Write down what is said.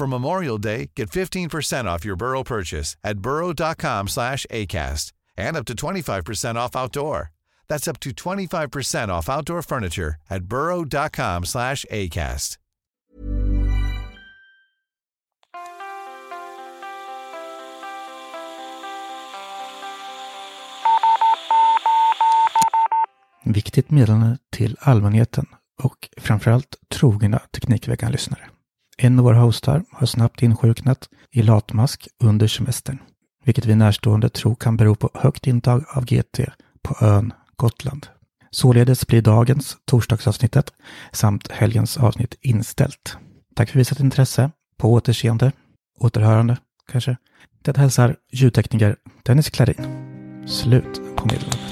For Memorial Day, get 15% off your Burrow purchase at burrow.com slash ACAST and up to 25% off outdoor. That's up to 25% off outdoor furniture at burrow.com slash ACAST. Viktigt meddelande till allmänheten och framförallt trogna Teknikveckan-lyssnare. En av våra hostar har snabbt insjuknat i latmask under semestern, vilket vi närstående tror kan bero på högt intag av GT på ön Gotland. Således blir dagens, torsdagsavsnittet, samt helgens avsnitt inställt. Tack för visat intresse. På återseende. Återhörande, kanske. Det hälsar ljudtekniker Dennis Klarin. Slut på meddelandet.